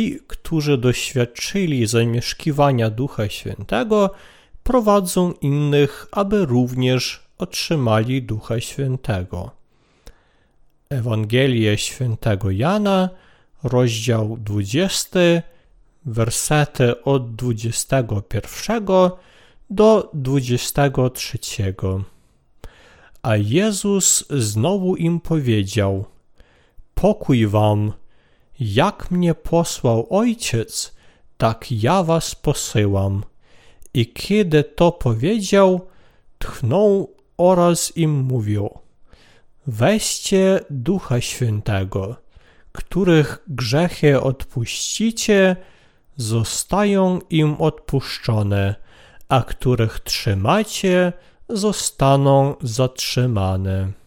ci, którzy doświadczyli zamieszkiwania Ducha Świętego, prowadzą innych, aby również otrzymali Ducha Świętego. Ewangelie Świętego Jana, rozdział 20, wersety od 21 do 23. A Jezus znowu im powiedział: Pokój wam, jak mnie posłał Ojciec, tak ja was posyłam. I kiedy to powiedział, tchnął oraz im mówił: Weźcie Ducha Świętego, których grzechy odpuścicie, zostają im odpuszczone, a których trzymacie, zostaną zatrzymane.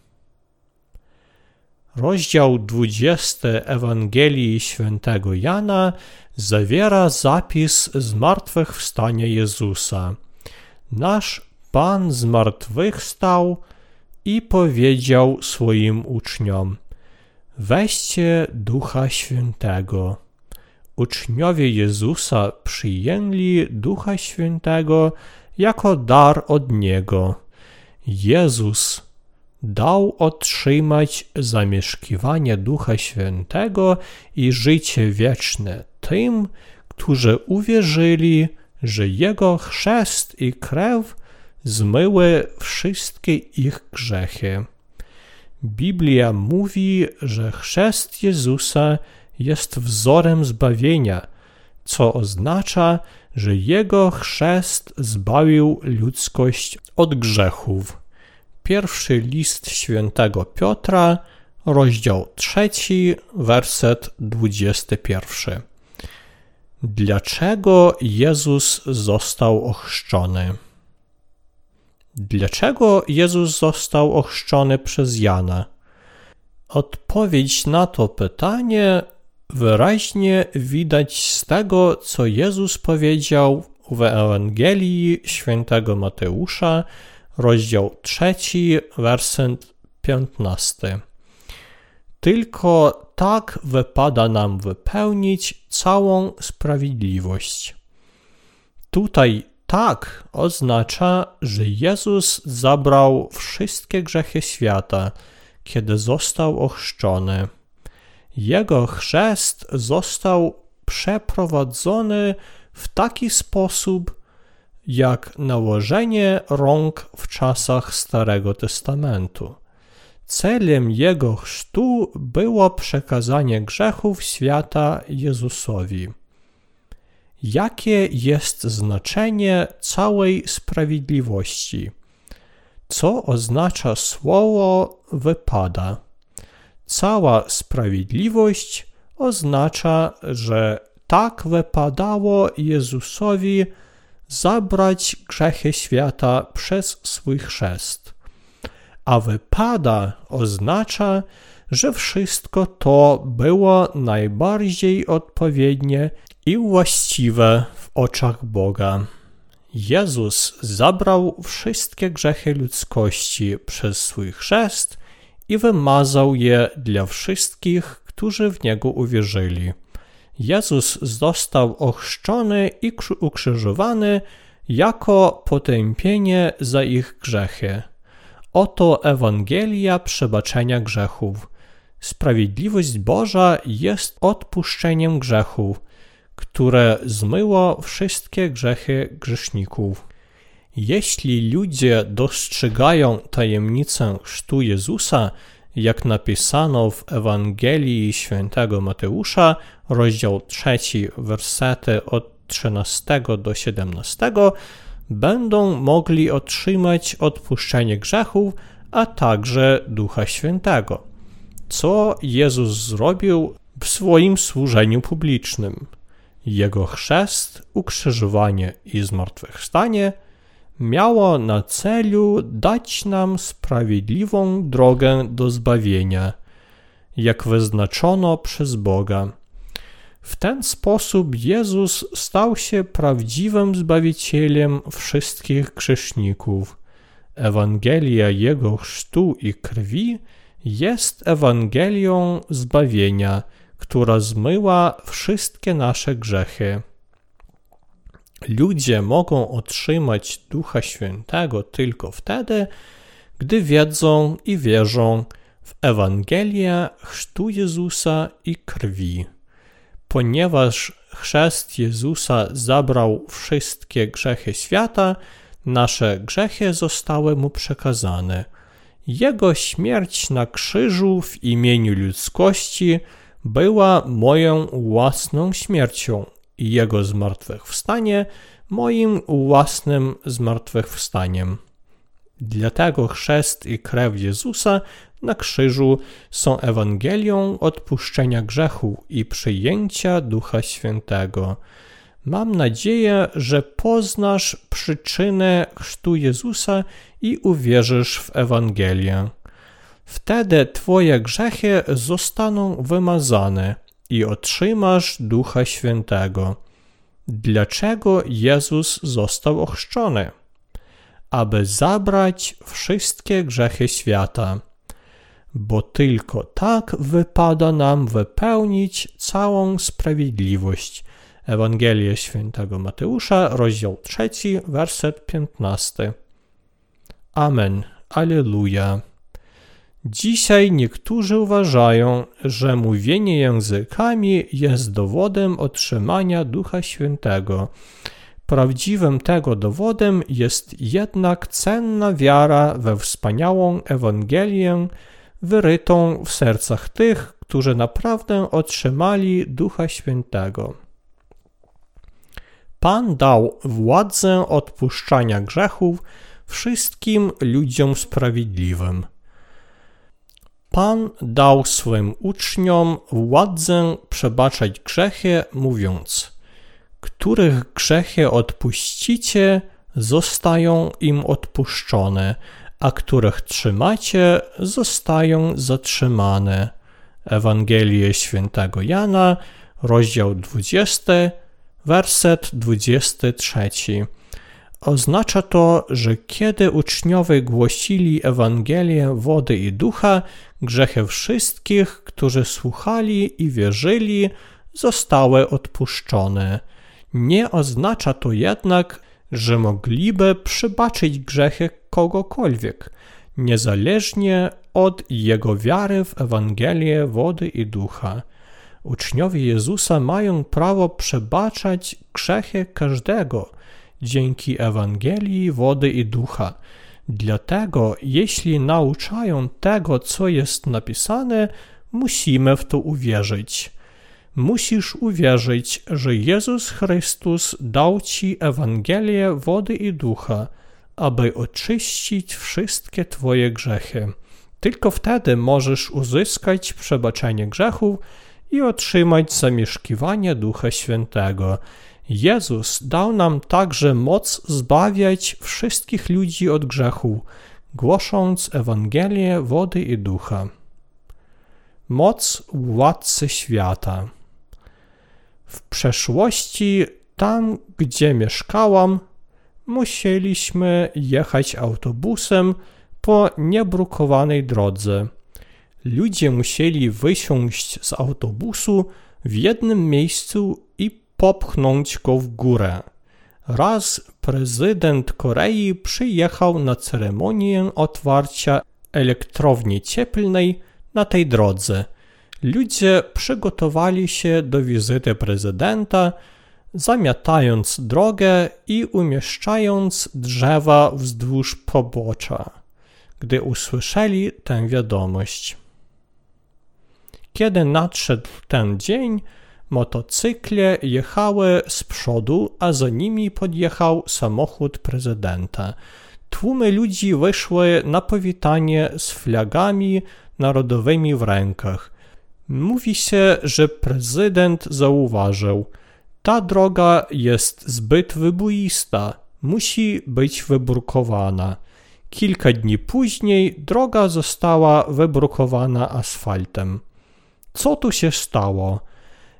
Rozdział 20 Ewangelii Świętego Jana zawiera zapis zmartwychwstania Jezusa. Nasz Pan zmartwychwstał i powiedział swoim uczniom: Weźcie Ducha Świętego. Uczniowie Jezusa przyjęli Ducha Świętego jako dar od Niego. Jezus dał otrzymać zamieszkiwanie Ducha Świętego i życie wieczne tym, którzy uwierzyli, że Jego chrzest i krew zmyły wszystkie ich grzechy. Biblia mówi, że chrzest Jezusa jest wzorem zbawienia, co oznacza, że Jego chrzest zbawił ludzkość od grzechów. Pierwszy list świętego Piotra, rozdział trzeci, werset dwudziesty pierwszy. Dlaczego Jezus został ochrzczony? Dlaczego Jezus został ochrzczony przez Jana? Odpowiedź na to pytanie wyraźnie widać z tego, co Jezus powiedział w Ewangelii świętego Mateusza, rozdział 3, werset 15. Tylko tak wypada nam wypełnić całą sprawiedliwość. Tutaj tak oznacza, że Jezus zabrał wszystkie grzechy świata, kiedy został ochrzczony. Jego chrzest został przeprowadzony w taki sposób, jak nałożenie rąk w czasach Starego Testamentu. Celem jego chrztu było przekazanie grzechów świata Jezusowi. Jakie jest znaczenie całej sprawiedliwości? Co oznacza słowo wypada? Cała sprawiedliwość oznacza, że tak wypadało Jezusowi zabrać grzechy świata przez swój chrzest. A wypada oznacza, że wszystko to było najbardziej odpowiednie i właściwe w oczach Boga. Jezus zabrał wszystkie grzechy ludzkości przez swój chrzest i wymazał je dla wszystkich, którzy w Niego uwierzyli. Jezus został ochrzczony i ukrzyżowany jako potępienie za ich grzechy. Oto Ewangelia przebaczenia grzechów. Sprawiedliwość Boża jest odpuszczeniem grzechów, które zmyło wszystkie grzechy grzeszników. Jeśli ludzie dostrzegają tajemnicę chrztu Jezusa, jak napisano w Ewangelii Świętego Mateusza, rozdział 3, wersety od 13 do 17, będą mogli otrzymać odpuszczenie grzechów, a także Ducha Świętego. Co Jezus zrobił w swoim służeniu publicznym? Jego chrzest, ukrzyżowanie i zmartwychwstanie – miało na celu dać nam sprawiedliwą drogę do zbawienia, jak wyznaczono przez Boga. W ten sposób Jezus stał się prawdziwym Zbawicielem wszystkich grzeszników. Ewangelia Jego chrztu i krwi jest Ewangelią zbawienia, która zmyła wszystkie nasze grzechy. Ludzie mogą otrzymać Ducha Świętego tylko wtedy, gdy wiedzą i wierzą w Ewangelię chrztu Jezusa i krwi. Ponieważ chrzest Jezusa zabrał wszystkie grzechy świata, nasze grzechy zostały mu przekazane. Jego śmierć na krzyżu w imieniu ludzkości była moją własną śmiercią i jego zmartwychwstanie moim własnym zmartwychwstaniem. Dlatego chrzest i krew Jezusa na krzyżu są Ewangelią odpuszczenia grzechu i przyjęcia Ducha Świętego. Mam nadzieję, że poznasz przyczynę chrztu Jezusa i uwierzysz w Ewangelię. Wtedy Twoje grzechy zostaną wymazane i otrzymasz Ducha Świętego. Dlaczego Jezus został ochrzczony? Aby zabrać wszystkie grzechy świata. Bo tylko tak wypada nam wypełnić całą sprawiedliwość. Ewangelia Świętego Mateusza, rozdział 3, werset 15. Amen. Alleluja. Dzisiaj niektórzy uważają, że mówienie językami jest dowodem otrzymania Ducha Świętego. Prawdziwym tego dowodem jest jednak cenna wiara we wspaniałą Ewangelię wyrytą w sercach tych, którzy naprawdę otrzymali Ducha Świętego. Pan dał władzę odpuszczania grzechów wszystkim ludziom sprawiedliwym. Pan dał swym uczniom władzę przebaczać grzechy, mówiąc: Których grzechy odpuścicie, zostają im odpuszczone, a których trzymacie, zostają zatrzymane. Ewangelie Świętego Jana, rozdział 20, werset 23. Oznacza to, że kiedy uczniowie głosili Ewangelię wody i ducha, grzechy wszystkich, którzy słuchali i wierzyli, zostały odpuszczone. Nie oznacza to jednak, że mogliby przybaczyć grzechy kogokolwiek, niezależnie od jego wiary w Ewangelię wody i ducha. Uczniowie Jezusa mają prawo przebaczać grzechy każdego dzięki Ewangelii wody i ducha. Dlatego, jeśli nauczają tego, co jest napisane, musimy w to uwierzyć. Musisz uwierzyć, że Jezus Chrystus dał Ci Ewangelię wody i ducha, aby oczyścić wszystkie Twoje grzechy. Tylko wtedy możesz uzyskać przebaczenie grzechów i otrzymać zamieszkiwanie Ducha Świętego. Jezus dał nam także moc zbawiać wszystkich ludzi od grzechu, głosząc Ewangelię wody i ducha. Moc władcy świata. W przeszłości, tam gdzie mieszkałam, musieliśmy jechać autobusem po niebrukowanej drodze. Ludzie musieli wysiąść z autobusu w jednym miejscu i popchnąć go w górę. Raz prezydent Korei przyjechał na ceremonię otwarcia elektrowni cieplnej na tej drodze. Ludzie przygotowali się do wizyty prezydenta, zamiatając drogę i umieszczając drzewa wzdłuż pobocza, gdy usłyszeli tę wiadomość. Kiedy nadszedł ten dzień, Motocykle jechały z przodu, a za nimi podjechał samochód prezydenta. Tłumy ludzi wyszły na powitanie z flagami narodowymi w rękach. Mówi się, że prezydent zauważył: Ta droga jest zbyt wyboista, musi być wybrukowana. Kilka dni później droga została wybrukowana asfaltem. Co tu się stało?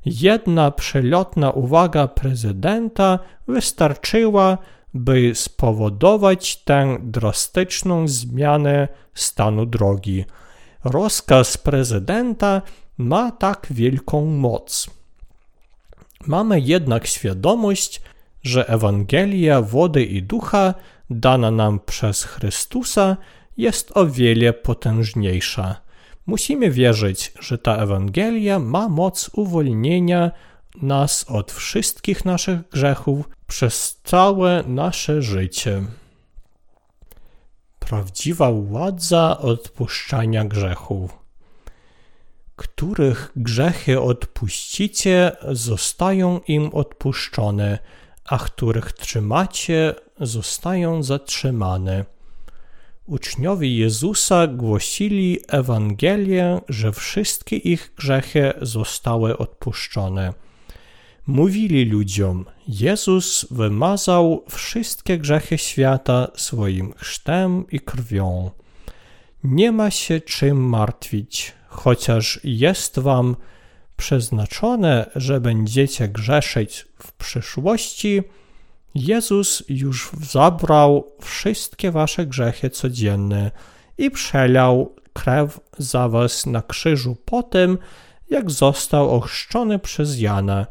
Jedna przelotna uwaga prezydenta wystarczyła, by spowodować tę drastyczną zmianę stanu drogi. Rozkaz prezydenta ma tak wielką moc. Mamy jednak świadomość, że Ewangelia wody i ducha dana nam przez Chrystusa jest o wiele potężniejsza. Musimy wierzyć, że ta Ewangelia ma moc uwolnienia nas od wszystkich naszych grzechów przez całe nasze życie. Prawdziwa władza odpuszczania grzechów. Których grzechy odpuścicie, zostają im odpuszczone, a których trzymacie, zostają zatrzymane. Uczniowie Jezusa głosili Ewangelię, że wszystkie ich grzechy zostały odpuszczone. Mówili ludziom: Jezus wymazał wszystkie grzechy świata swoim chrztem i krwią. Nie ma się czym martwić, chociaż jest wam przeznaczone, że będziecie grzeszyć w przyszłości Jezus już zabrał wszystkie wasze grzechy codzienne i przelał krew za was na krzyżu po tym, jak został ochrzczony przez Jana.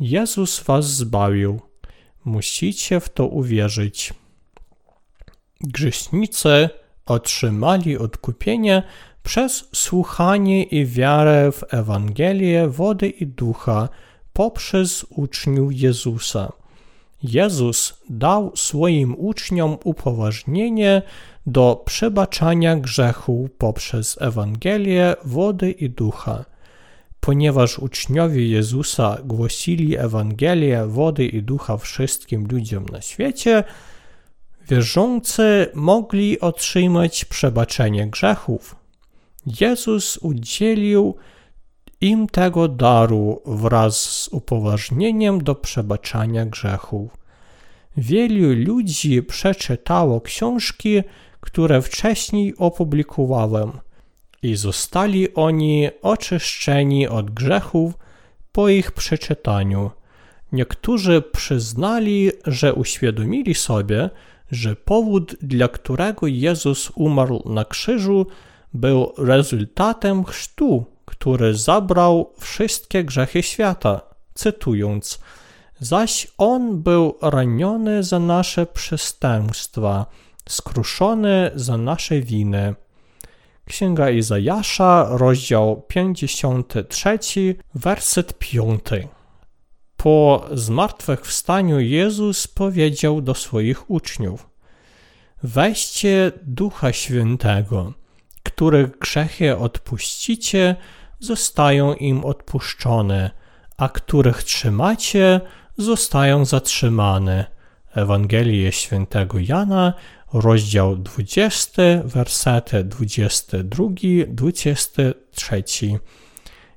Jezus was zbawił. Musicie w to uwierzyć. Grzesznicy otrzymali odkupienie przez słuchanie i wiarę w Ewangelię wody i ducha poprzez uczniów Jezusa. Jezus dał swoim uczniom upoważnienie do przebaczania grzechu poprzez Ewangelię wody i ducha. Ponieważ uczniowie Jezusa głosili Ewangelię wody i ducha wszystkim ludziom na świecie, wierzący mogli otrzymać przebaczenie grzechów. Jezus udzielił im tego daru wraz z upoważnieniem do przebaczania grzechów. Wielu ludzi przeczytało książki, które wcześniej opublikowałem i zostali oni oczyszczeni od grzechów po ich przeczytaniu. Niektórzy przyznali, że uświadomili sobie, że powód, dla którego Jezus umarł na krzyżu, był rezultatem chrztu, który zabrał wszystkie grzechy świata, cytując: Zaś on był raniony za nasze przestępstwa, skruszony za nasze winy. Księga Izajasza, rozdział 53, werset 5. Po zmartwychwstaniu Jezus powiedział do swoich uczniów: Weźcie Ducha Świętego, których grzechy odpuścicie, zostają im odpuszczone, a których trzymacie, zostają zatrzymane. Ewangelie Świętego Jana, rozdział 20, wersety 22-23.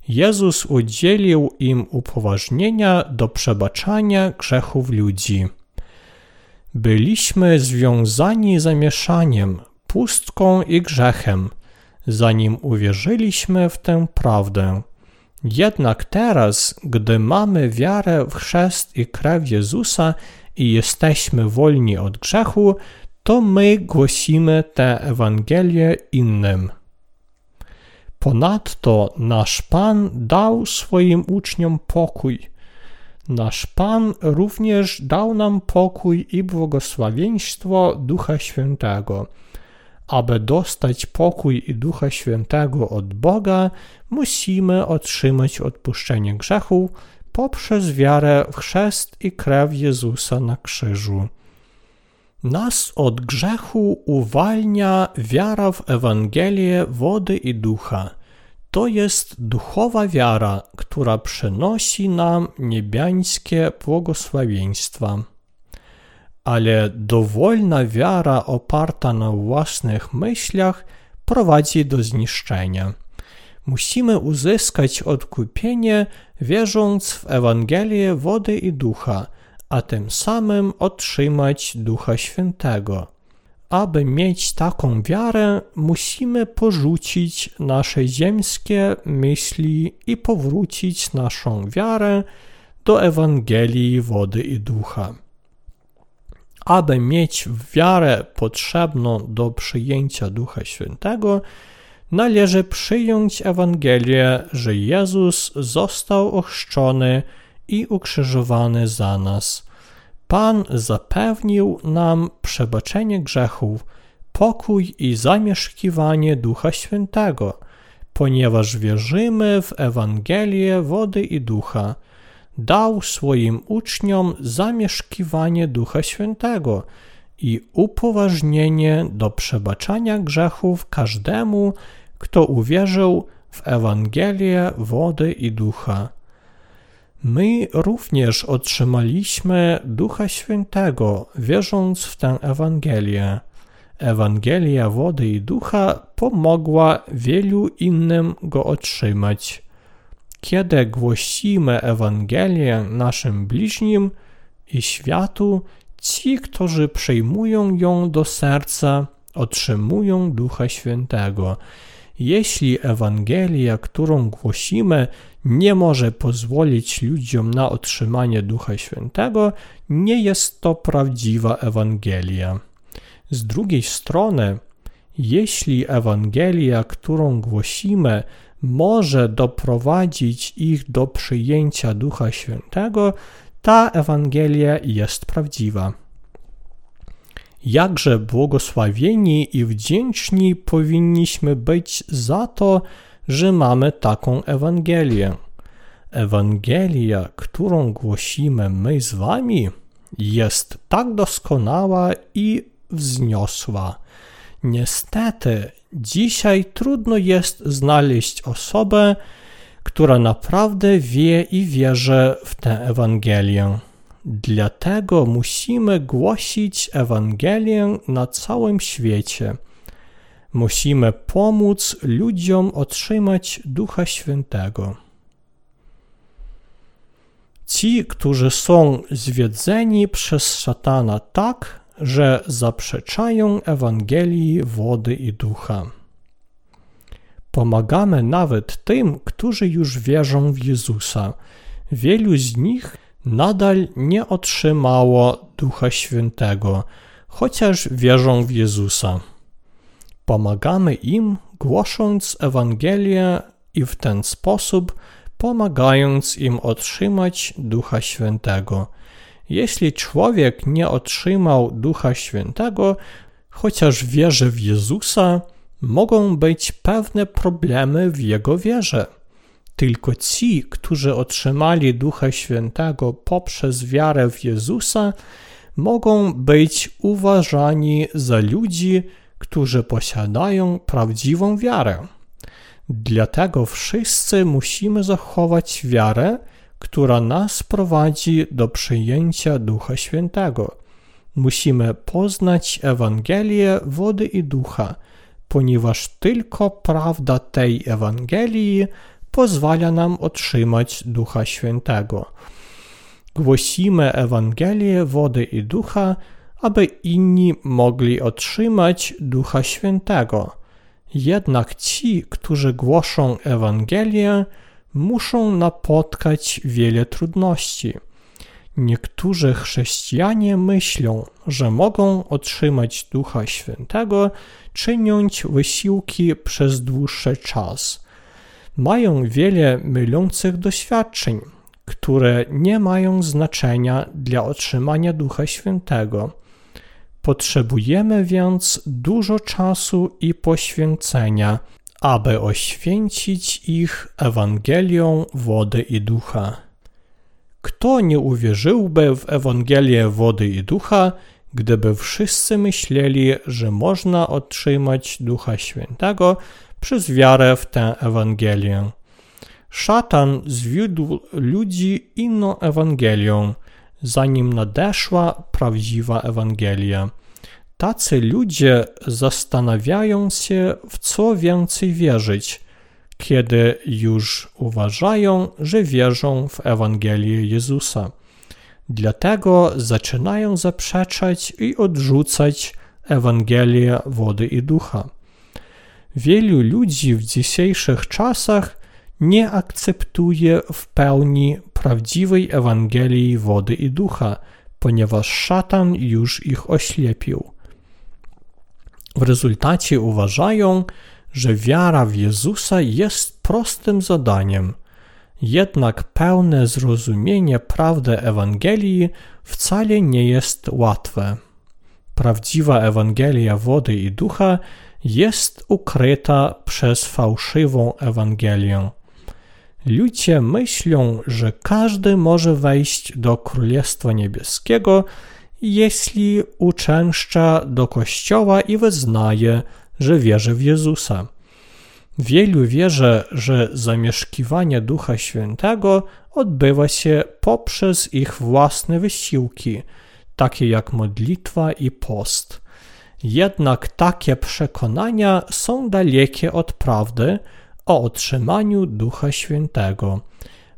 Jezus udzielił im upoważnienia do przebaczania grzechów ludzi. Byliśmy związani zamieszaniem, pustką i grzechem, zanim uwierzyliśmy w tę prawdę. Jednak teraz, gdy mamy wiarę w chrzest i krew Jezusa i jesteśmy wolni od grzechu, to my głosimy tę Ewangelię innym. Ponadto nasz Pan dał swoim uczniom pokój. Nasz Pan również dał nam pokój i błogosławieństwo Ducha Świętego. Aby dostać pokój i Ducha Świętego od Boga, musimy otrzymać odpuszczenie grzechów poprzez wiarę w chrzest i krew Jezusa na krzyżu. Nas od grzechu uwalnia wiara w Ewangelię wody i ducha. To jest duchowa wiara, która przynosi nam niebiańskie błogosławieństwa ale dowolna wiara oparta na własnych myślach prowadzi do zniszczenia. Musimy uzyskać odkupienie, wierząc w Ewangelię wody i ducha, a tym samym otrzymać Ducha Świętego. Aby mieć taką wiarę, musimy porzucić nasze ziemskie myśli i powrócić naszą wiarę do Ewangelii wody i ducha aby mieć wiarę potrzebną do przyjęcia Ducha Świętego, należy przyjąć Ewangelię, że Jezus został ochrzczony i ukrzyżowany za nas. Pan zapewnił nam przebaczenie grzechów, pokój i zamieszkiwanie Ducha Świętego, ponieważ wierzymy w Ewangelię wody i ducha. Dał swoim uczniom zamieszkiwanie Ducha Świętego i upoważnienie do przebaczania grzechów każdemu, kto uwierzył w Ewangelię wody i ducha. My również otrzymaliśmy Ducha Świętego, wierząc w tę Ewangelię. Ewangelia wody i ducha pomogła wielu innym go otrzymać. Kiedy głosimy Ewangelię naszym bliźnim i światu, ci, którzy przyjmują ją do serca, otrzymują Ducha Świętego. Jeśli Ewangelia, którą głosimy, nie może pozwolić ludziom na otrzymanie Ducha Świętego, nie jest to prawdziwa Ewangelia. Z drugiej strony, jeśli Ewangelia, którą głosimy, może doprowadzić ich do przyjęcia Ducha Świętego, ta Ewangelia jest prawdziwa. Jakże błogosławieni i wdzięczni powinniśmy być za to, że mamy taką Ewangelię. Ewangelia, którą głosimy my z Wami, jest tak doskonała i wzniosła. Niestety, dzisiaj trudno jest znaleźć osobę, która naprawdę wie i wierzy w tę Ewangelię. Dlatego musimy głosić Ewangelię na całym świecie. Musimy pomóc ludziom otrzymać Ducha Świętego. Ci, którzy są zwiedzeni przez szatana tak, że zaprzeczają Ewangelii wody i ducha. Pomagamy nawet tym, którzy już wierzą w Jezusa. Wielu z nich nadal nie otrzymało Ducha Świętego, chociaż wierzą w Jezusa. Pomagamy im, głosząc Ewangelię i w ten sposób pomagając im otrzymać Ducha Świętego. Jeśli człowiek nie otrzymał Ducha Świętego, chociaż wierzy w Jezusa, mogą być pewne problemy w jego wierze. Tylko ci, którzy otrzymali Ducha Świętego poprzez wiarę w Jezusa, mogą być uważani za ludzi, którzy posiadają prawdziwą wiarę. Dlatego wszyscy musimy zachować wiarę, która nas prowadzi do przyjęcia Ducha Świętego. Musimy poznać Ewangelię wody i ducha, ponieważ tylko prawda tej Ewangelii pozwala nam otrzymać Ducha Świętego. Głosimy Ewangelię wody i ducha, aby inni mogli otrzymać Ducha Świętego. Jednak ci, którzy głoszą Ewangelię, muszą napotkać wiele trudności. Niektórzy chrześcijanie myślą, że mogą otrzymać Ducha Świętego, czyniąc wysiłki przez dłuższy czas. Mają wiele mylących doświadczeń, które nie mają znaczenia dla otrzymania Ducha Świętego. Potrzebujemy więc dużo czasu i poświęcenia, aby oświęcić ich Ewangelią wody i ducha. Kto nie uwierzyłby w Ewangelię wody i ducha, gdyby wszyscy myśleli, że można otrzymać Ducha Świętego przez wiarę w tę Ewangelię? Szatan zwiódł ludzi inną Ewangelią, zanim nadeszła prawdziwa Ewangelia. Tacy ludzie zastanawiają się, w co więcej wierzyć, kiedy już uważają, że wierzą w Ewangelię Jezusa. Dlatego zaczynają zaprzeczać i odrzucać Ewangelię wody i ducha. Wielu ludzi w dzisiejszych czasach nie akceptuje w pełni prawdziwej Ewangelii wody i ducha, ponieważ szatan już ich oślepił. W rezultacie uważają, że wiara w Jezusa jest prostym zadaniem. Jednak pełne zrozumienie prawdy Ewangelii wcale nie jest łatwe. Prawdziwa Ewangelia wody i ducha jest ukryta przez fałszywą Ewangelię. Ludzie myślą, że każdy może wejść do Królestwa Niebieskiego, jeśli uczęszcza do kościoła i wyznaje, że wierzy w Jezusa. Wielu wierzy, że zamieszkiwanie Ducha Świętego odbywa się poprzez ich własne wysiłki, takie jak modlitwa i post. Jednak takie przekonania są dalekie od prawdy o otrzymaniu Ducha Świętego.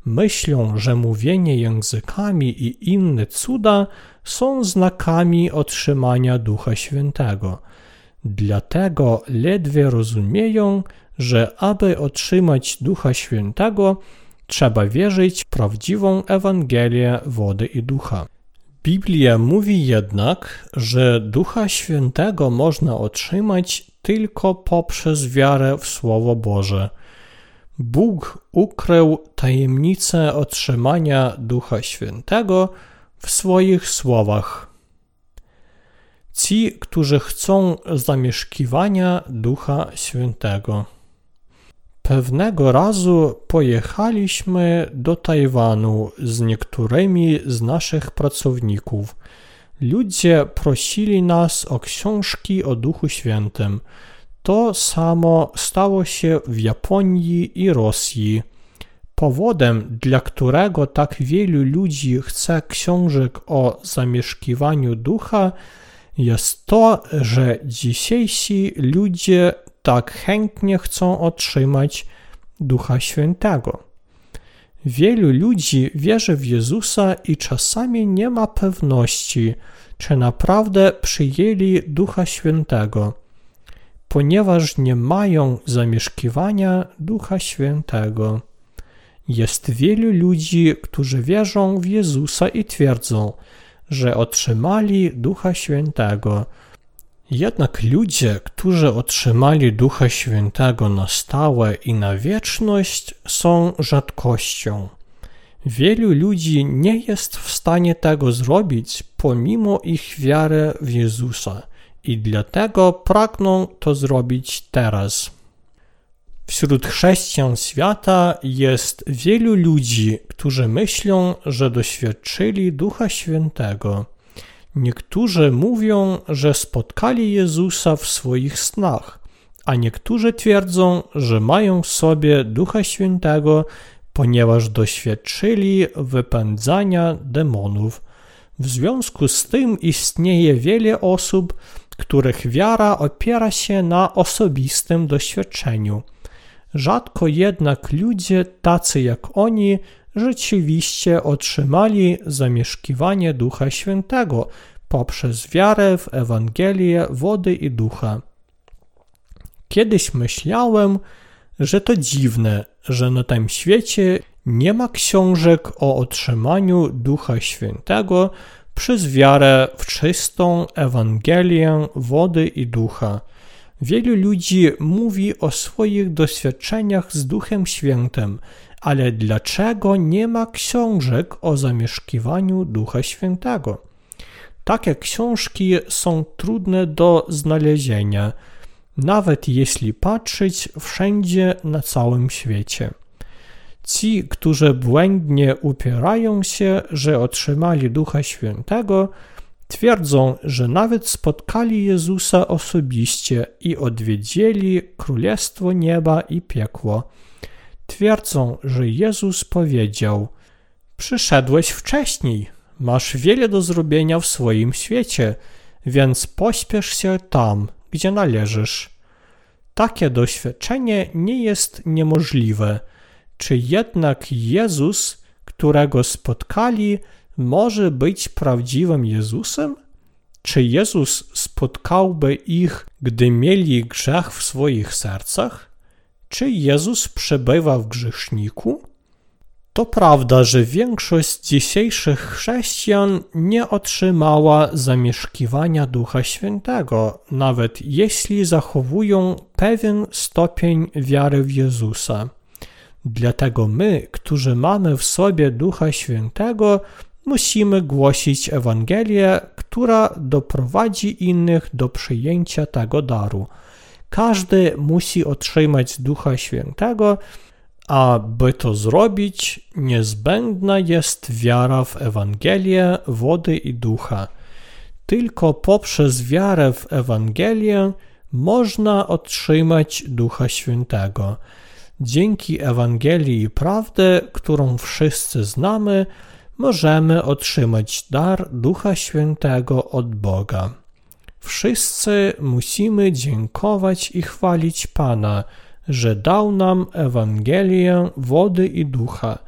Myślą, że mówienie językami i inne cuda są znakami otrzymania Ducha Świętego. Dlatego ledwie rozumieją, że aby otrzymać Ducha Świętego, trzeba wierzyć w prawdziwą Ewangelię wody i ducha. Biblia mówi jednak, że Ducha Świętego można otrzymać tylko poprzez wiarę w Słowo Boże. Bóg ukrył tajemnicę otrzymania Ducha Świętego w swoich słowach. Ci, którzy chcą zamieszkiwania Ducha Świętego. Pewnego razu pojechaliśmy do Tajwanu z niektórymi z naszych pracowników. Ludzie prosili nas o książki o Duchu Świętym. To samo stało się w Japonii i Rosji. Powodem, dla którego tak wielu ludzi chce książek o zamieszkiwaniu ducha, jest to, że dzisiejsi ludzie tak chętnie chcą otrzymać Ducha Świętego. Wielu ludzi wierzy w Jezusa i czasami nie ma pewności, czy naprawdę przyjęli Ducha Świętego, ponieważ nie mają zamieszkiwania Ducha Świętego. Jest wielu ludzi, którzy wierzą w Jezusa i twierdzą, że otrzymali Ducha Świętego, jednak ludzie, którzy otrzymali Ducha Świętego na stałe i na wieczność, są rzadkością. Wielu ludzi nie jest w stanie tego zrobić pomimo ich wiary w Jezusa i dlatego pragną to zrobić teraz. Wśród chrześcijan świata jest wielu ludzi, którzy myślą, że doświadczyli Ducha Świętego Niektórzy mówią, że spotkali Jezusa w swoich snach, a niektórzy twierdzą, że mają w sobie Ducha Świętego, ponieważ doświadczyli wypędzania demonów. W związku z tym istnieje wiele osób, których wiara opiera się na osobistym doświadczeniu. Rzadko jednak ludzie tacy jak oni rzeczywiście otrzymali zamieszkiwanie Ducha Świętego poprzez wiarę w Ewangelię wody i ducha. Kiedyś myślałem, że to dziwne, że na tym świecie nie ma książek o otrzymaniu Ducha Świętego przez wiarę w czystą Ewangelię wody i ducha. Wielu ludzi mówi o swoich doświadczeniach z Duchem Świętym, ale dlaczego nie ma książek o zamieszkiwaniu Ducha Świętego? Takie książki są trudne do znalezienia, nawet jeśli patrzeć wszędzie na całym świecie. Ci, którzy błędnie upierają się, że otrzymali Ducha Świętego, twierdzą, że nawet spotkali Jezusa osobiście i odwiedzili Królestwo Nieba i Piekło twierdzą, że Jezus powiedział: Przyszedłeś wcześniej, masz wiele do zrobienia w swoim świecie, więc pośpiesz się tam, gdzie należysz. Takie doświadczenie nie jest niemożliwe. Czy jednak Jezus, którego spotkali, może być prawdziwym Jezusem? Czy Jezus spotkałby ich, gdy mieli grzech w swoich sercach? Czy Jezus przebywa w grzeszniku? To prawda, że większość dzisiejszych chrześcijan nie otrzymała zamieszkiwania Ducha Świętego, nawet jeśli zachowują pewien stopień wiary w Jezusa. Dlatego my, którzy mamy w sobie Ducha Świętego, musimy głosić Ewangelię, która doprowadzi innych do przyjęcia tego daru. Każdy musi otrzymać Ducha Świętego, a by to zrobić, niezbędna jest wiara w Ewangelię wody i ducha. Tylko poprzez wiarę w Ewangelię można otrzymać Ducha Świętego. Dzięki Ewangelii prawdy, którą wszyscy znamy, możemy otrzymać dar Ducha Świętego od Boga. Wszyscy musimy dziękować i chwalić Pana, że dał nam Ewangelię wody i ducha.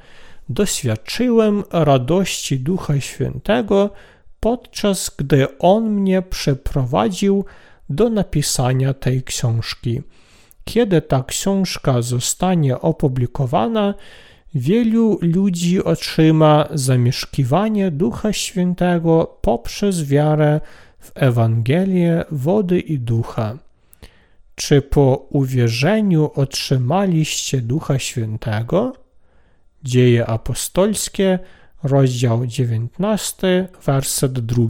Doświadczyłem radości Ducha Świętego, podczas gdy On mnie przeprowadził do napisania tej książki. Kiedy ta książka zostanie opublikowana, wielu ludzi otrzyma zamieszkiwanie Ducha Świętego poprzez wiarę w Ewangelię wody i ducha. Czy po uwierzeniu otrzymaliście Ducha Świętego? Dzieje apostolskie, rozdział 19, werset 2.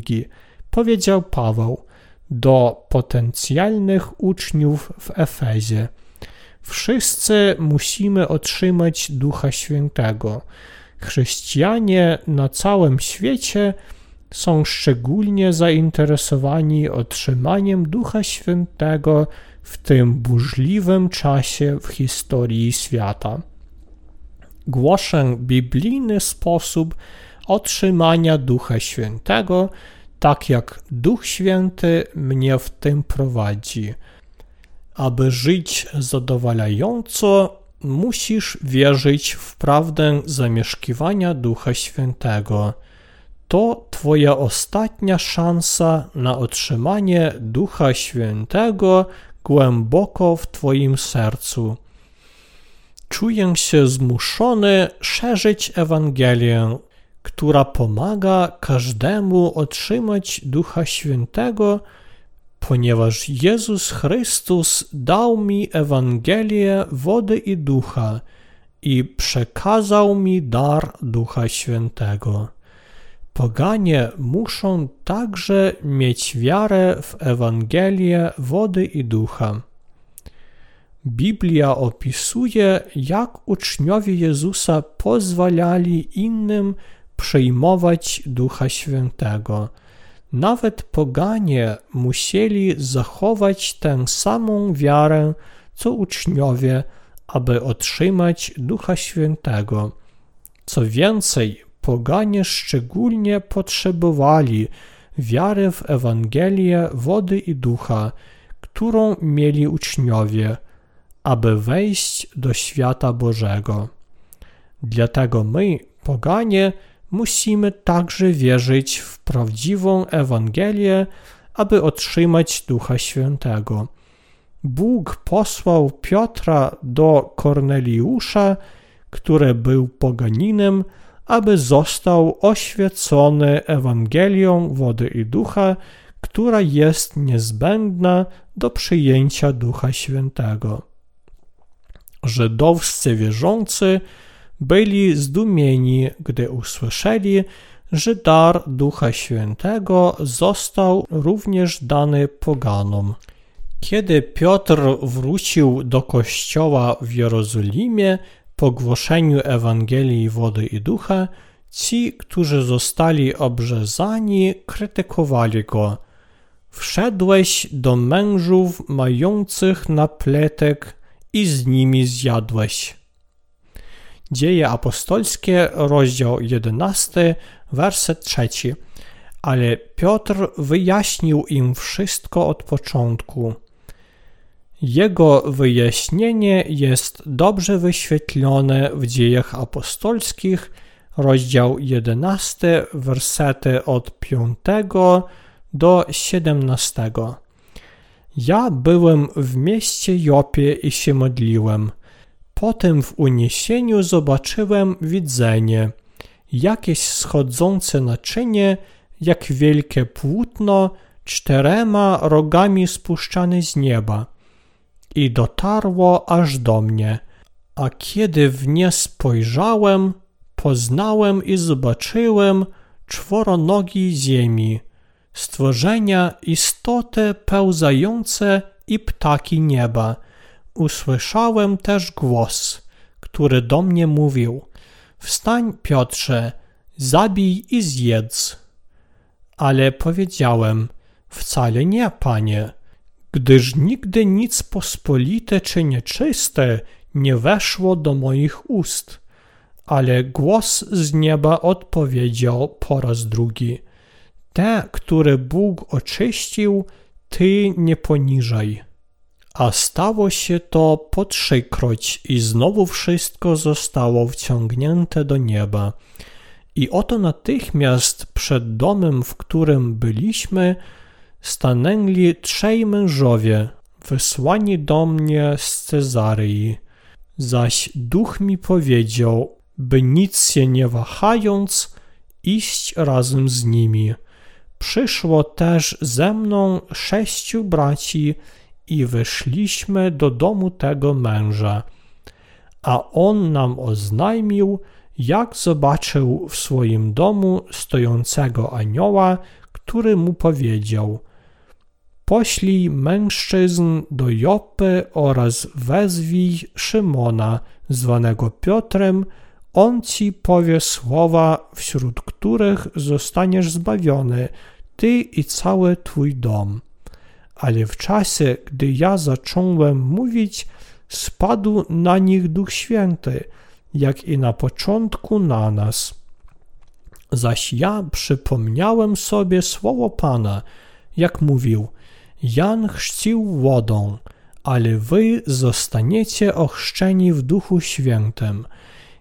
Powiedział Paweł do potencjalnych uczniów w Efezie. Wszyscy musimy otrzymać Ducha Świętego. Chrześcijanie na całym świecie są szczególnie zainteresowani otrzymaniem Ducha Świętego w tym burzliwym czasie w historii świata. Głoszę biblijny sposób otrzymania Ducha Świętego, tak jak Duch Święty mnie w tym prowadzi. Aby żyć zadowalająco, musisz wierzyć w prawdę zamieszkiwania Ducha Świętego. To Twoja ostatnia szansa na otrzymanie Ducha Świętego głęboko w Twoim sercu. Czuję się zmuszony szerzyć Ewangelię, która pomaga każdemu otrzymać Ducha Świętego, ponieważ Jezus Chrystus dał mi Ewangelię wody i ducha i przekazał mi dar Ducha Świętego. Poganie muszą także mieć wiarę w Ewangelię wody i ducha. Biblia opisuje, jak uczniowie Jezusa pozwalali innym przyjmować Ducha Świętego. Nawet poganie musieli zachować tę samą wiarę, co uczniowie, aby otrzymać Ducha Świętego. Co więcej, poganie szczególnie potrzebowali wiary w Ewangelię wody i ducha, którą mieli uczniowie, aby wejść do świata Bożego. Dlatego my, poganie, musimy także wierzyć w prawdziwą Ewangelię, aby otrzymać Ducha Świętego. Bóg posłał Piotra do Korneliusza, który był poganinem, aby został oświecony Ewangelią wody i ducha, która jest niezbędna do przyjęcia Ducha Świętego. Żydowscy wierzący byli zdumieni, gdy usłyszeli, że dar Ducha Świętego został również dany poganom. Kiedy Piotr wrócił do kościoła w Jerozolimie, po głoszeniu Ewangelii wody i ducha, ci, którzy zostali obrzezani, krytykowali go. Wszedłeś do mężów mających napletek i z nimi zjadłeś. Dzieje apostolskie, rozdział 11, werset 3. Ale Piotr wyjaśnił im wszystko od początku. Jego wyjaśnienie jest dobrze wyświetlone w dziejach apostolskich, rozdział 11, wersety od 5 do 17. Ja byłem w mieście Jopie i się modliłem. Potem w uniesieniu zobaczyłem widzenie, jakieś schodzące naczynie, jak wielkie płótno, czterema rogami spuszczane z nieba. I dotarło aż do mnie. A kiedy w nie spojrzałem, poznałem i zobaczyłem czworonogi ziemi, stworzenia istoty pełzające i ptaki nieba. Usłyszałem też głos, który do mnie mówił: Wstań, Piotrze, zabij i zjedz. Ale powiedziałem: Wcale nie, panie, gdyż nigdy nic pospolite czy nieczyste nie weszło do moich ust. Ale głos z nieba odpowiedział po raz drugi: Te, które Bóg oczyścił, ty nie poniżaj. A stało się to po trzykroć i znowu wszystko zostało wciągnięte do nieba. I oto natychmiast przed domem, w którym byliśmy, stanęli trzej mężowie, wysłani do mnie z Cezaryi. Zaś duch mi powiedział, by nic się nie wahając, iść razem z nimi. Przyszło też ze mną sześciu braci i wyszliśmy do domu tego męża. A on nam oznajmił, jak zobaczył w swoim domu stojącego anioła, który mu powiedział: Poślij mężczyzn do Jopy oraz wezwij Szymona, zwanego Piotrem, on ci powie słowa, wśród których zostaniesz zbawiony, ty i cały twój dom ale w czasie, gdy ja zacząłem mówić, spadł na nich Duch Święty, jak i na początku na nas. Zaś ja przypomniałem sobie słowo Pana, jak mówił: Jan chrzcił wodą, ale wy zostaniecie ochrzczeni w Duchu Świętym.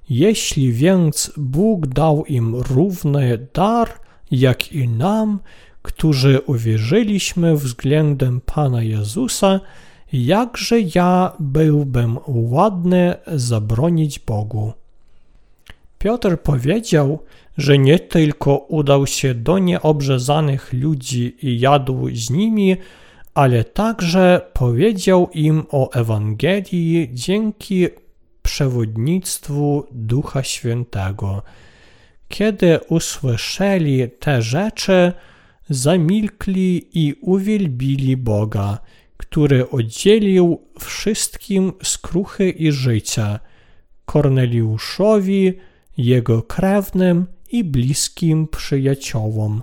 Jeśli więc Bóg dał im równy dar, jak i nam, którzy uwierzyliśmy względem Pana Jezusa, jakże ja byłbym ładny zabronić Bogu. Piotr powiedział, że nie tylko udał się do nieobrzezanych ludzi i jadł z nimi, ale także powiedział im o Ewangelii dzięki przewodnictwu Ducha Świętego. Kiedy usłyszeli te rzeczy, zamilkli i uwielbili Boga, który oddzielił wszystkim skruchy i życia, Korneliuszowi, jego krewnym i bliskim przyjaciołom.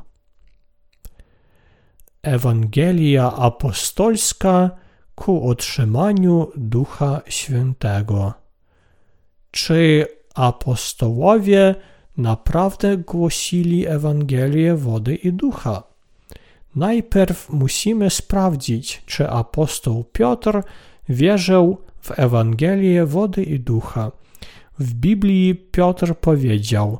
Ewangelia apostolska ku otrzymaniu Ducha Świętego. Czy apostołowie naprawdę głosili Ewangelię wody i ducha? Najpierw musimy sprawdzić, czy apostoł Piotr wierzył w Ewangelię wody i ducha. W Biblii Piotr powiedział: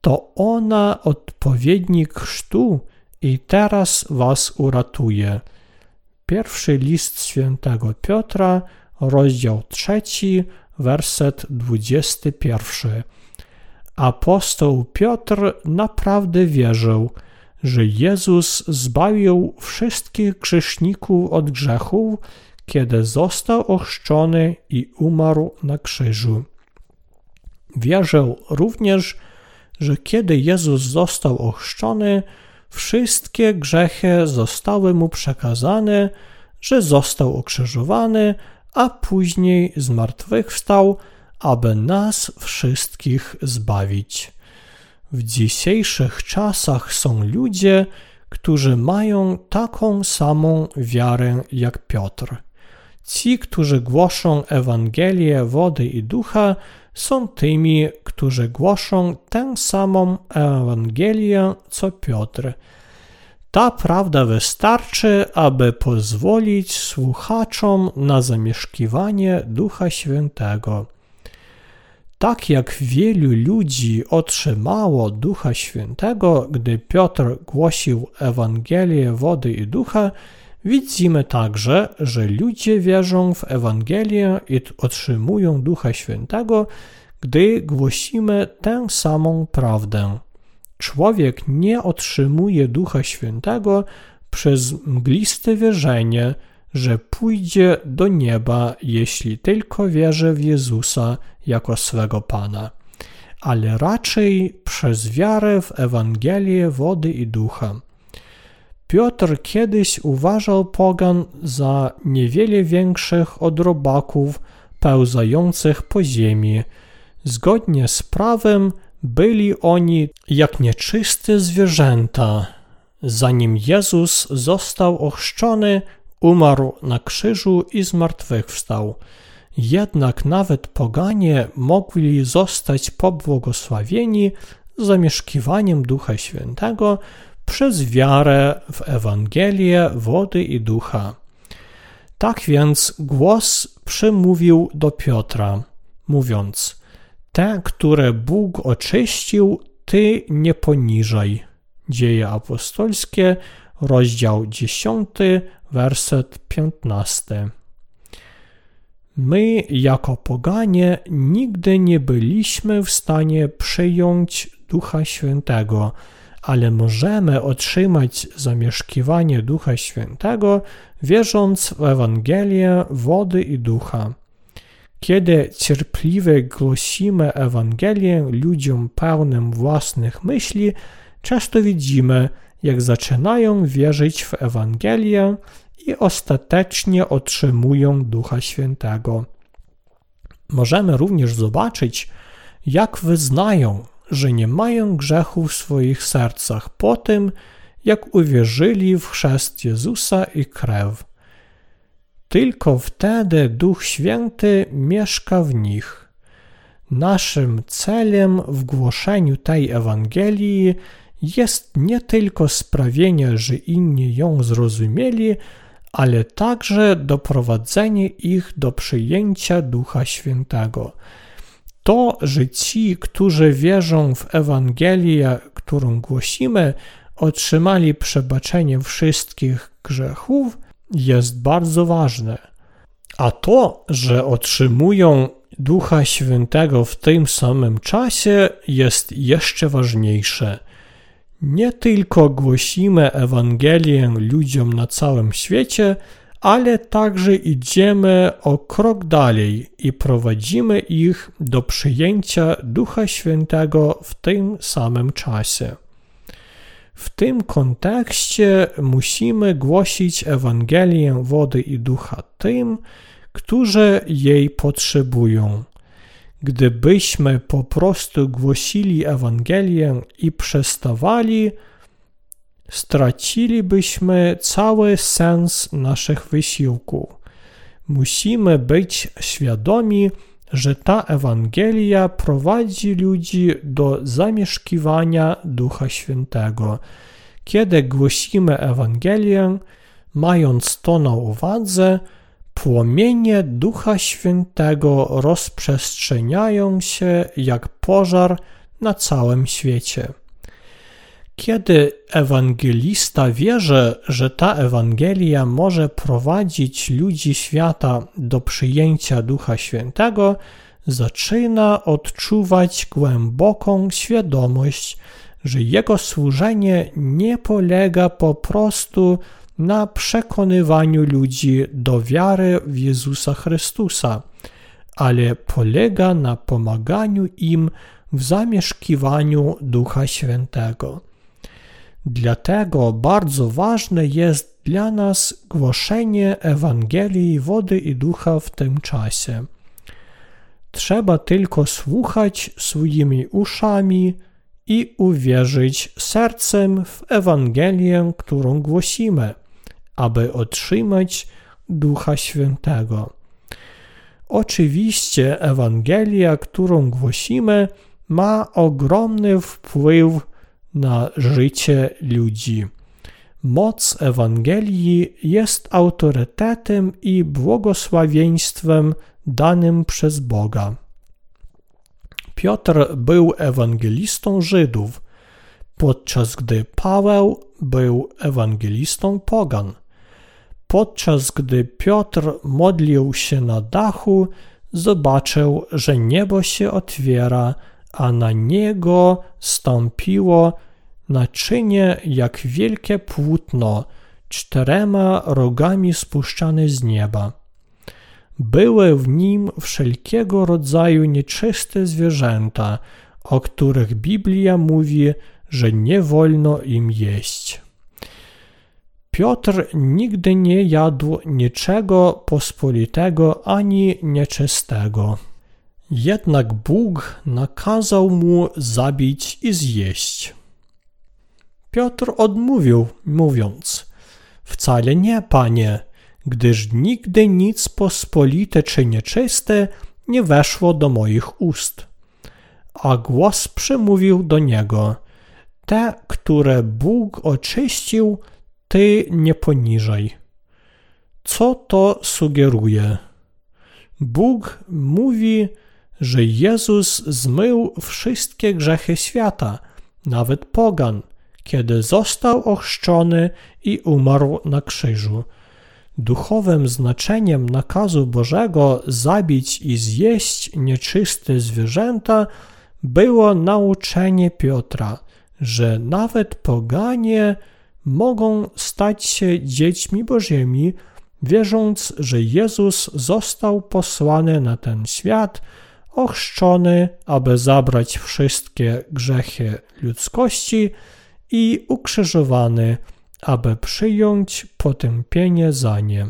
To ona odpowiednik chrztu i teraz was uratuje. Pierwszy list świętego Piotra, rozdział trzeci, werset dwudziesty pierwszy. Apostoł Piotr naprawdę wierzył, że Jezus zbawił wszystkich grzeszników od grzechów, kiedy został ochrzczony i umarł na krzyżu. Wierzył również, że kiedy Jezus został ochrzczony, wszystkie grzechy zostały mu przekazane, że został okrzyżowany, a później zmartwychwstał, aby nas wszystkich zbawić. W dzisiejszych czasach są ludzie, którzy mają taką samą wiarę jak Piotr. Ci, którzy głoszą Ewangelię wody i ducha, są tymi, którzy głoszą tę samą Ewangelię co Piotr. Ta prawda wystarczy, aby pozwolić słuchaczom na zamieszkiwanie Ducha Świętego. Tak jak wielu ludzi otrzymało Ducha Świętego, gdy Piotr głosił Ewangelię wody i ducha, widzimy także, że ludzie wierzą w Ewangelię i otrzymują Ducha Świętego, gdy głosimy tę samą prawdę. Człowiek nie otrzymuje Ducha Świętego przez mgliste wierzenie, że pójdzie do nieba, jeśli tylko wierzy w Jezusa jako swego Pana, ale raczej przez wiarę w Ewangelię wody i ducha. Piotr kiedyś uważał pogan za niewiele większych od robaków pełzających po ziemi. Zgodnie z prawem byli oni jak nieczyste zwierzęta. Zanim Jezus został ochrzczony, umarł na krzyżu i zmartwychwstał. Jednak nawet poganie mogli zostać pobłogosławieni zamieszkiwaniem Ducha Świętego przez wiarę w Ewangelię wody i ducha. Tak więc głos przemówił do Piotra, mówiąc: Te, które Bóg oczyścił, ty nie poniżaj. Dzieje apostolskie, rozdział 10, werset 15. My, jako poganie, nigdy nie byliśmy w stanie przyjąć Ducha Świętego, ale możemy otrzymać zamieszkiwanie Ducha Świętego, wierząc w Ewangelię wody i ducha. Kiedy cierpliwie głosimy Ewangelię ludziom pełnym własnych myśli, często widzimy, jak zaczynają wierzyć w Ewangelię i ostatecznie otrzymują Ducha Świętego. Możemy również zobaczyć, jak wyznają, że nie mają grzechu w swoich sercach po tym, jak uwierzyli w chrzest Jezusa i krew. Tylko wtedy Duch Święty mieszka w nich. Naszym celem w głoszeniu tej Ewangelii jest nie tylko sprawienie, że inni ją zrozumieli, ale także doprowadzenie ich do przyjęcia Ducha Świętego. To, że ci, którzy wierzą w Ewangelię, którą głosimy, otrzymali przebaczenie wszystkich grzechów, jest bardzo ważne. A to, że otrzymują Ducha Świętego w tym samym czasie, jest jeszcze ważniejsze. Nie tylko głosimy Ewangelię ludziom na całym świecie, ale także idziemy o krok dalej i prowadzimy ich do przyjęcia Ducha Świętego w tym samym czasie. W tym kontekście musimy głosić Ewangelię wody i ducha tym, którzy jej potrzebują. Gdybyśmy po prostu głosili Ewangelię i przestawali, stracilibyśmy cały sens naszych wysiłków. Musimy być świadomi, że ta Ewangelia prowadzi ludzi do zamieszkiwania Ducha Świętego. Kiedy głosimy Ewangelię, mając to na uwadze, płomienie Ducha Świętego rozprzestrzeniają się jak pożar na całym świecie. Kiedy ewangelista wierzy, że ta Ewangelia może prowadzić ludzi świata do przyjęcia Ducha Świętego, zaczyna odczuwać głęboką świadomość, że jego służenie nie polega po prostu na przekonywaniu ludzi do wiary w Jezusa Chrystusa, ale polega na pomaganiu im w zamieszkiwaniu Ducha Świętego. Dlatego bardzo ważne jest dla nas głoszenie Ewangelii wody i ducha w tym czasie. Trzeba tylko słuchać swoimi uszami i uwierzyć sercem w Ewangelię, którą głosimy, aby otrzymać Ducha Świętego. Oczywiście Ewangelia, którą głosimy, ma ogromny wpływ na życie ludzi. Moc Ewangelii jest autorytetem i błogosławieństwem danym przez Boga. Piotr był ewangelistą Żydów, podczas gdy Paweł był ewangelistą pogan. Podczas gdy Piotr modlił się na dachu, zobaczył, że niebo się otwiera, a na niego stąpiło naczynie jak wielkie płótno, czterema rogami spuszczane z nieba. Były w nim wszelkiego rodzaju nieczyste zwierzęta, o których Biblia mówi, że nie wolno im jeść. Piotr nigdy nie jadł niczego pospolitego ani nieczystego. Jednak Bóg nakazał mu zabić i zjeść. Piotr odmówił, mówiąc: Wcale nie, panie, gdyż nigdy nic pospolite czy nieczyste nie weszło do moich ust. A głos przemówił do niego: Te, które Bóg oczyścił, ty nie poniżaj. Co to sugeruje? Bóg mówi, że Jezus zmył wszystkie grzechy świata, nawet pogan, kiedy został ochrzczony i umarł na krzyżu. Duchowym znaczeniem nakazu Bożego zabić i zjeść nieczyste zwierzęta było nauczenie Piotra, że nawet poganie mogą stać się dziećmi Bożymi, wierząc, że Jezus został posłany na ten świat, ochrzczony, aby zabrać wszystkie grzechy ludzkości i ukrzyżowany, aby przyjąć potępienie za nie.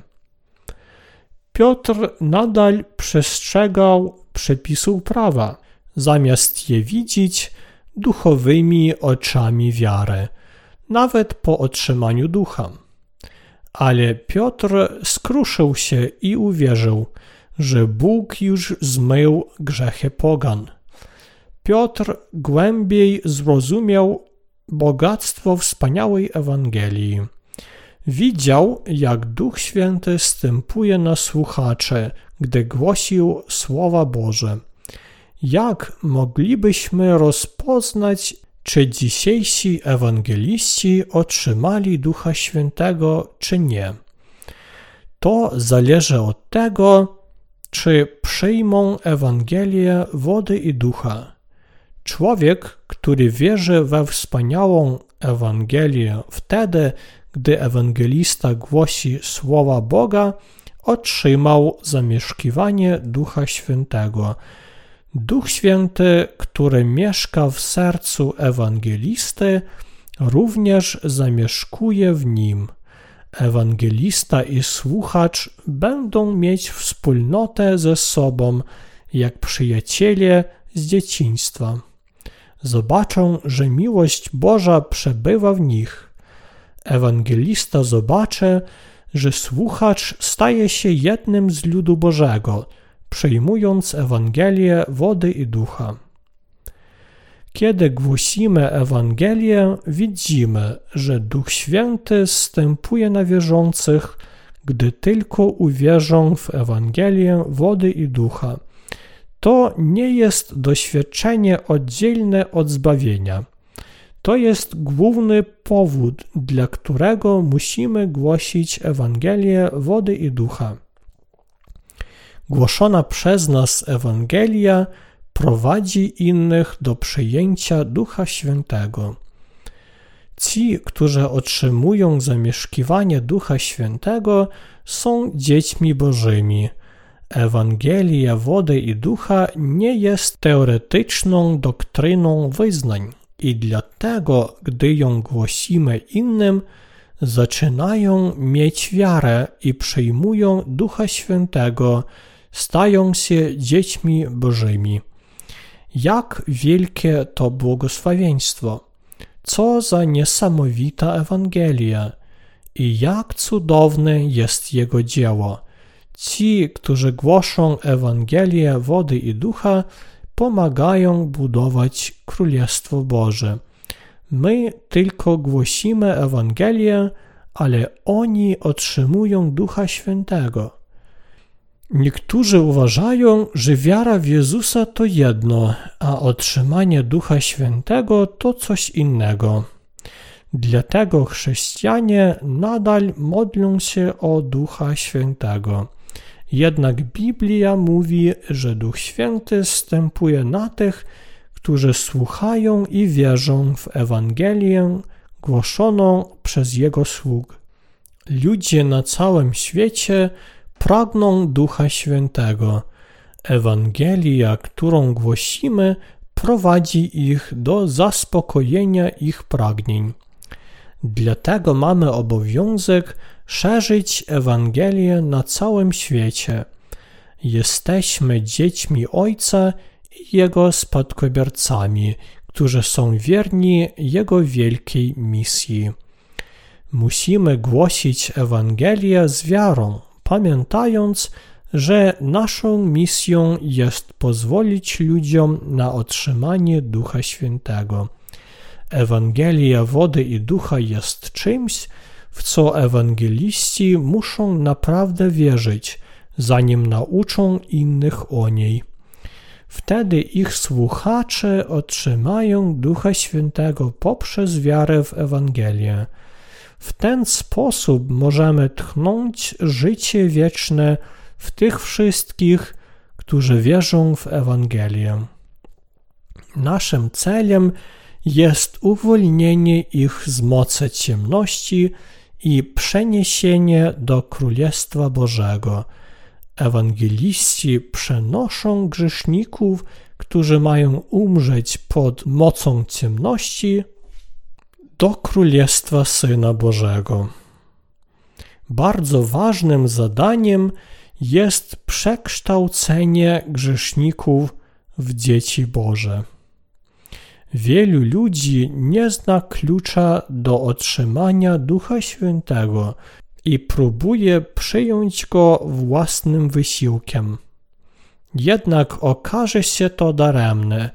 Piotr nadal przestrzegał przepisów prawa, zamiast je widzieć duchowymi oczami wiary – nawet po otrzymaniu ducha. Ale Piotr skruszył się i uwierzył, że Bóg już zmył grzechy pogan. Piotr głębiej zrozumiał bogactwo wspaniałej Ewangelii. Widział, jak Duch Święty stępuje na słuchacze, gdy głosił słowa Boże. Jak moglibyśmy rozpoznać czy dzisiejsi ewangeliści otrzymali Ducha Świętego, czy nie? To zależy od tego, czy przyjmą Ewangelię wody i ducha. Człowiek, który wierzy we wspaniałą Ewangelię wtedy, gdy ewangelista głosi słowa Boga, otrzymał zamieszkiwanie Ducha Świętego – Duch Święty, który mieszka w sercu ewangelisty, również zamieszkuje w nim. Ewangelista i słuchacz będą mieć wspólnotę ze sobą, jak przyjaciele z dzieciństwa. Zobaczą, że miłość Boża przebywa w nich. Ewangelista zobaczy, że słuchacz staje się jednym z ludu Bożego – przyjmując Ewangelię wody i ducha. Kiedy głosimy Ewangelię, widzimy, że Duch Święty stępuje na wierzących, gdy tylko uwierzą w Ewangelię wody i ducha. To nie jest doświadczenie oddzielne od zbawienia. To jest główny powód, dla którego musimy głosić Ewangelię wody i ducha. Głoszona przez nas Ewangelia prowadzi innych do przyjęcia Ducha Świętego. Ci, którzy otrzymują zamieszkiwanie Ducha Świętego, są dziećmi Bożymi. Ewangelia wody i ducha nie jest teoretyczną doktryną wyznań i dlatego, gdy ją głosimy innym, zaczynają mieć wiarę i przyjmują Ducha Świętego stają się dziećmi Bożymi. Jak wielkie to błogosławieństwo! Co za niesamowita Ewangelia! I jak cudowne jest Jego dzieło! Ci, którzy głoszą Ewangelię wody i ducha, pomagają budować Królestwo Boże. My tylko głosimy Ewangelię, ale oni otrzymują Ducha Świętego. Niektórzy uważają, że wiara w Jezusa to jedno, a otrzymanie Ducha Świętego to coś innego. Dlatego chrześcijanie nadal modlą się o Ducha Świętego. Jednak Biblia mówi, że Duch Święty stępuje na tych, którzy słuchają i wierzą w Ewangelię głoszoną przez Jego sług. Ludzie na całym świecie pragną Ducha Świętego. Ewangelia, którą głosimy, prowadzi ich do zaspokojenia ich pragnień. Dlatego mamy obowiązek szerzyć Ewangelię na całym świecie. Jesteśmy dziećmi Ojca i Jego spadkobiercami, którzy są wierni Jego wielkiej misji. Musimy głosić Ewangelię z wiarą, pamiętając, że naszą misją jest pozwolić ludziom na otrzymanie Ducha Świętego. Ewangelia wody i ducha jest czymś, w co ewangeliści muszą naprawdę wierzyć, zanim nauczą innych o niej. Wtedy ich słuchacze otrzymają Ducha Świętego poprzez wiarę w Ewangelię. W ten sposób możemy tchnąć życie wieczne w tych wszystkich, którzy wierzą w Ewangelię. Naszym celem jest uwolnienie ich z mocy ciemności i przeniesienie do Królestwa Bożego. Ewangeliści przenoszą grzeszników, którzy mają umrzeć pod mocą ciemności, do Królestwa Syna Bożego. Bardzo ważnym zadaniem jest przekształcenie grzeszników w dzieci Boże. Wielu ludzi nie zna klucza do otrzymania Ducha Świętego i próbuje przyjąć go własnym wysiłkiem. Jednak okaże się to daremne.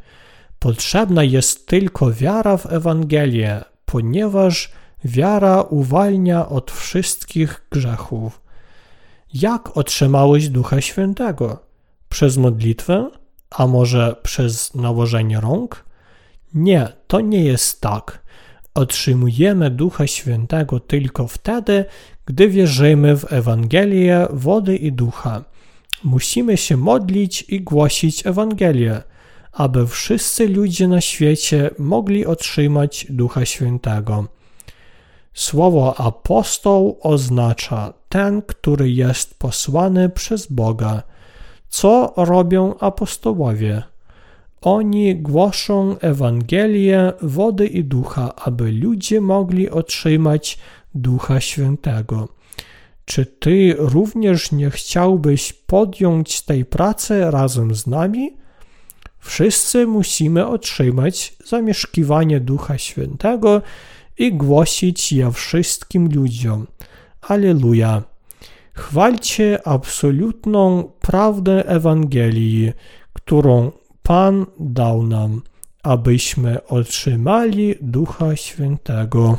Potrzebna jest tylko wiara w Ewangelię, ponieważ wiara uwalnia od wszystkich grzechów. Jak otrzymałeś Ducha Świętego? Przez modlitwę? A może przez nałożenie rąk? Nie, to nie jest tak. Otrzymujemy Ducha Świętego tylko wtedy, gdy wierzymy w Ewangelię wody i ducha. Musimy się modlić i głosić Ewangelię, aby wszyscy ludzie na świecie mogli otrzymać Ducha Świętego. Słowo apostoł oznacza ten, który jest posłany przez Boga. Co robią apostołowie? Oni głoszą Ewangelię wody i ducha, aby ludzie mogli otrzymać Ducha Świętego. Czy ty również nie chciałbyś podjąć tej pracy razem z nami? Wszyscy musimy otrzymać zamieszkiwanie Ducha Świętego i głosić je wszystkim ludziom. Aleluja! Chwalcie absolutną prawdę Ewangelii, którą Pan dał nam, abyśmy otrzymali Ducha Świętego.